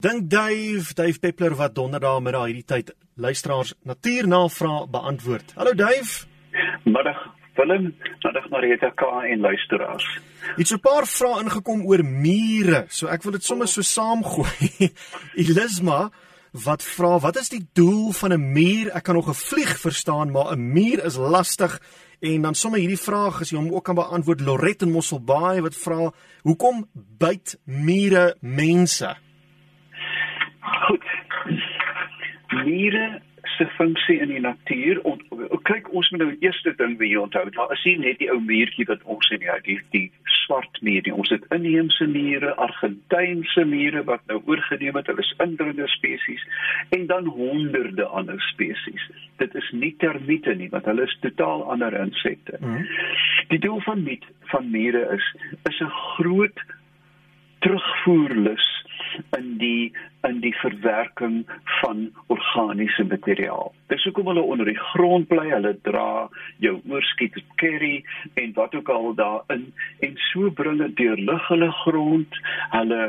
Dink Dave, Dave Peppler wat donderdag middag hierdie tyd luisteraars natuurnavrae beantwoord. Hallo Dave. Middag Willem, middag Marita K en luisteraars. Iets 'n paar vrae ingekom oor mure, so ek wil dit sommer so saamgooi. Elisma wat vra, wat is die doel van 'n muur? Ek kan nog 'n vlieg verstaan, maar 'n muur is lastig. En dan sommer hierdie vraag as jy hom ook kan beantwoord Lorette in Mosselbaai wat vra, hoekom byt mure mense? Mure se funksie in die natuur. Ont, kyk, ons moet nou die eerste ding wie onthou. Daar is nie net die ou muurtjie wat ons sien ja, die die swart muur nie. Ons het inheemse mure, Argentynse mure wat nou oorgeneem het. Hulle is indringende spesies en dan honderde ander spesies. Dit is nie termiete nie, want hulle is totaal ander insekte. Mm. Die doel van met van mure is is 'n groot terugvoerlus in die in die verwerking van organiese materiaal. Dis hoekom hulle onder die grond bly, hulle dra jou oorskiet curry en wat ook al daarin. En so bring dit deur lug hulle grond, hulle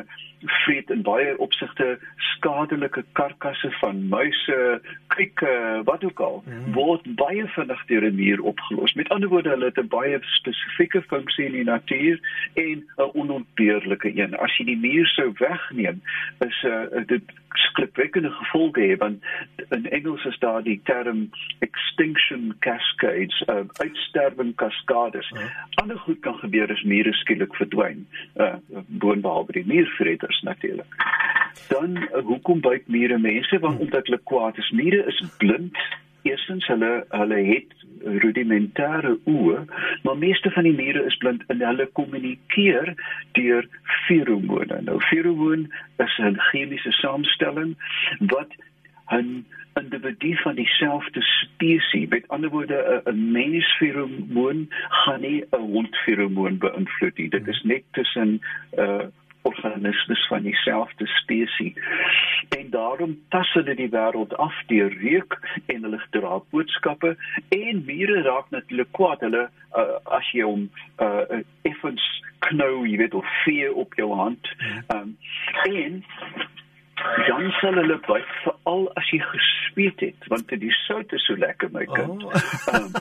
vreet in baie opsigte skadelike karkasse van muise, krieke, wat ook al, mm. word baie vinnig deur 'n muur opgelos. Met ander woorde, hulle het 'n baie spesifieke funksie in die natuur en 'n onontbeerlike een. As jy die muur sou wegneem, is 'n uh, dit skrikwekkende gevolge hê want in Engels is daar die term extinction cascades, uh, uitsterwing kaskades. Mm. Ander goed kan gebeur as mure skielik verdwyn, uh, boonbehalwe die muurvreter kinders natuurlik. Dan uh, hoekom byt mure mense want hmm. omdat hulle kwaad is. Mure is blind. Eerstens hulle hulle het rudimentêre oë, maar meeste van die mure is blind en hulle kommunikeer deur feromone. Nou feromoon is 'n chemiese samestelling wat 'n individu van dieselfde spesies, met ander woorde 'n mens feromoon gaan nie 'n hond feromoon beïnvloed nie. Dit is net tussen 'n uh, organismes van dieselfde spesies. En daarom tas hulle die wêreld af deur reuk en hulle dra boodskappe en mure raak natuurlik kwaad. Hulle uh, as jy hom uh, effens knou, jy weet of vee op jou hand. Um, en dan sal hulle byt veral as jy gespeet het want die sout is so lekker my kind. Oh. um,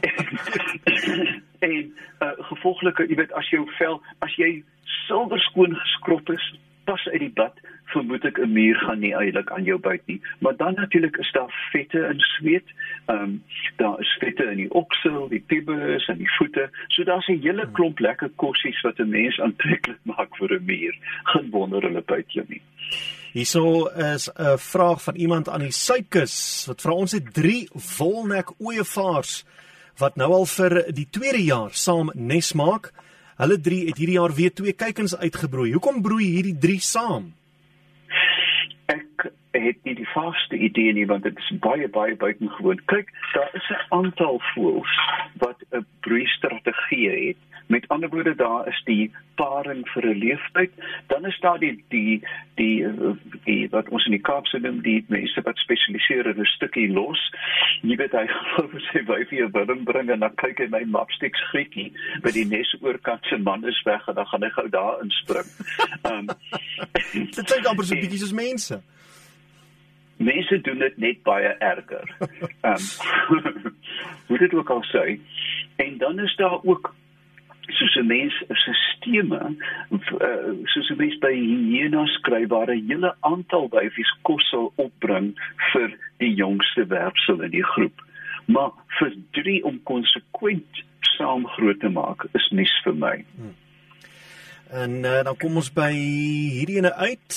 en en uh, gevolglik jy weet as jou vel as jy silwer skoon geskrob is, pas uit die bad, vermoed ek 'n muur gaan nie eintlik aan jou byt nie. Maar dan natuurlik is daar vette in sweet. Ehm um, daar is vette in die oksel, die pubes en die voete. So daar's 'n hele klomp lekker kossies wat 'n mens aantreklik maak vir 'n muur. Geen wonder hulle byt jou nie. Hierso is 'n vraag van iemand aan die suikus wat vra ons het 3 volnek ooevaars wat nou al vir die tweede jaar saam nes maak. Hulle drie het hierdie jaar weer twee kuikens uitgebroei. Hoekom broei hierdie drie saam? Ek het nie die vaste idee nie want dit is baie baie buitengewoon. Kyk, daar is 'n aantal voëls wat 'n broeistrategie het. Met ander woorde, daar is die paring vir 'n leeftyd, dan is daar die die die die wat ons in die Kaap se noem die mense wat spesialiseer in 'n stukkie los. Jy weet hy gou sy wyfie 'n willem bring en dan kyk hy my mapsticks grietjie by die nes oorkant se man is weg en dan gaan hy gou daar inspring. Ehm um, dit klink amper so bietjie soos mense. Mense doen dit net baie erger. Ehm um, hoe dit ook al sê. En dan is daar ook 'n mens 'n sisteme uh, soos 'n mens by hiena skryf waar 'n hele aantal wyfies kos sal opbring vir die jongste werpsel in die groep. Maar vir drie om konsekwent saam groot te maak is nuus vir my. Hmm. En uh, dan kom ons by hierdie ene uit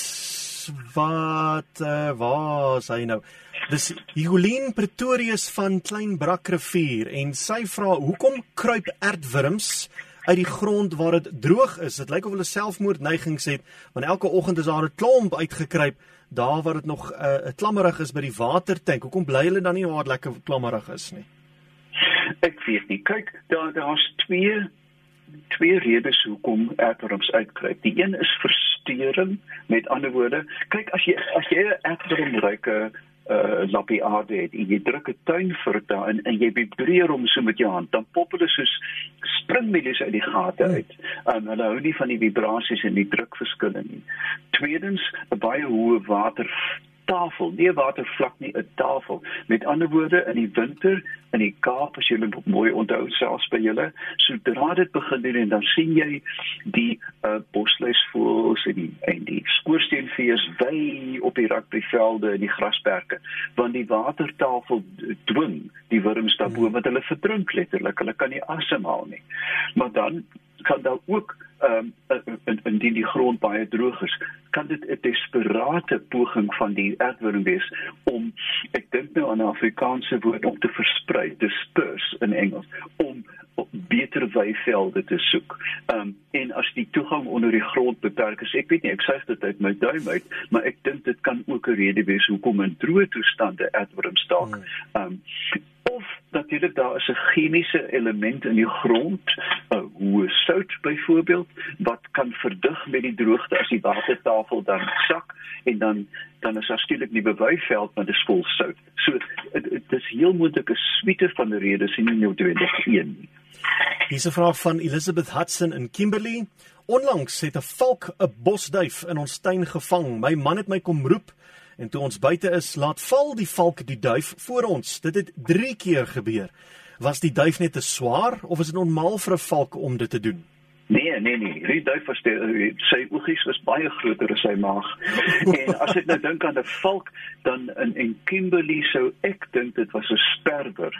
wat uh, waar is hy nou? Dis Jolien Pretorius van Klein Brakrivier en sy vra hoekom kruip aardwurms uit die grond waar dit droog is. Dit lyk of hulle selfmoordneigings het, want elke oggend is daar 'n klomp uitgekruip daar waar dit nog 'n uh, eh, klammerig is by die watertank. Hoekom bly hulle dan nie waar dit lekker klammerig is nie? Ek weet nie. Kyk, daar daar's twee twee redes hoekom aardworms uitkruip. Die een is versteuring, met ander woorde, kyk as jy as jy 'n aardworm ryke uh lappie aarde het en jy druk 'n tuinvurk daarin en jy vibreer hom so met jou hand, dan pop hulle soos springmielies uit die gate uit. En hulle hou nie van die vibrasies en die drukverskille nie. Tweedens, 'n baie hoë water tafel, nie 'n watervlak nie, 'n tafel. Met ander woorde, in die winter in die Kaap as jy dit mooi onthou selfs by julle, sodra dit begin doen en dan sien jy die uh, bosluisvoëls en die en die skoorsteenvlees wy op die rugbyvelde en die grasperke, want die watertafel dwing die wurms daarbo wat hulle verdrink letterlik. Hulle kan nie asemhaal nie. Maar dan kan daar ook ehm um, in indien die grond baie droog is, kan dit 'n desperate poging van die aardwurm wees om ek dink nou aan 'n Afrikaanse woord om te versprei, disperse in Engels, om beter weivelde te soek. Ehm um, en as die toegang onder die grond beperk is, ek weet nie, ek sê dit uit my duim uit, maar ek dink dit kan ook 'n rede wees hoekom in droë toestande aardwurms dalk hmm. ehm um, of natuurlik daar is 'n chemiese element in die grond, 'n hoë sout byvoorbeeld wat kan verdig met die droogte as die watertafel dan sak en dan dan is daar skielik nie bewuiveld maar dit is vol sout. So dit is heel moontlik 'n suite van redes en nie noodwendig een nie. Hier's 'n vraag van Elizabeth Hudson in Kimberley. Onlangs het 'n valk 'n bosduif in ons tuin gevang. My man het my kom roep En toe ons buite is, laat val die valk die duif voor ons. Dit het 3 keer gebeur. Was die duif net te swaar of is dit normaal vir 'n valk om dit te doen? Nee, nee, nee. Die duif was die, sy oogies was baie groter as sy maag. en as ek nou dink aan 'n valk, dan in en Kimberley sou ek dink dit was 'n sperwer.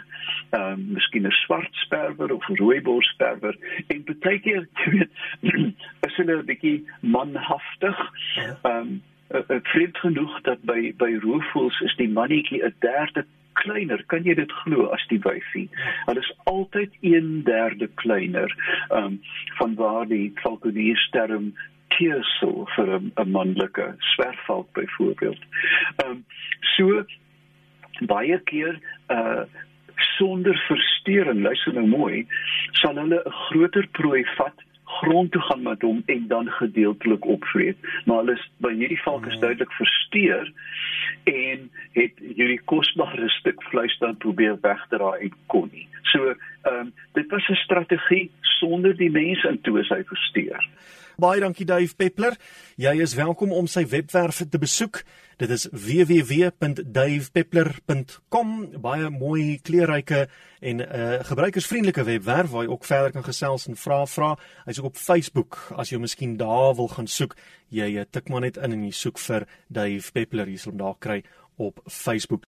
Ehm um, miskien 'n swart sperwer of 'n rooibos sperwer. En baie keer, jy weet, is hulle 'n bietjie manhaftig. Ja. Ehm um, uh, vreemd genoeg dat by by roofvoëls is die mannetjie 'n derde kleiner. Kan jy dit glo as die wyfie? Hulle is altyd 1/3 kleiner. Um, van waar die falkonier term teersel vir 'n manlike swerfvalk byvoorbeeld. Ehm um, so baie keer uh sonder verstoring, luister nou mooi, sal hulle 'n groter prooi vat grond toe gaan met hom en dan gedeeltelik opvreet. Maar hulle is by hierdie valke is hmm. duidelik versteur en het hierdie kosbare stuk vleis dan probeer wegdra en kon nie. So, ehm um, dit was 'n strategie sonder die mense in toe sy versteur. Baie dankie Dave Peppler. Jy is welkom om sy webwerf te besoek. Dit is www.davepeppler.com. Baie mooi kleurryke en uh, gebruikersvriendelike webwerf waar jy ook verder kan gesels en vra vra. Hy's ook op Facebook as jy miskien daar wil gaan soek. Jy tik maar net in en jy soek vir Dave Peppler hier sal hom daar kry op Facebook.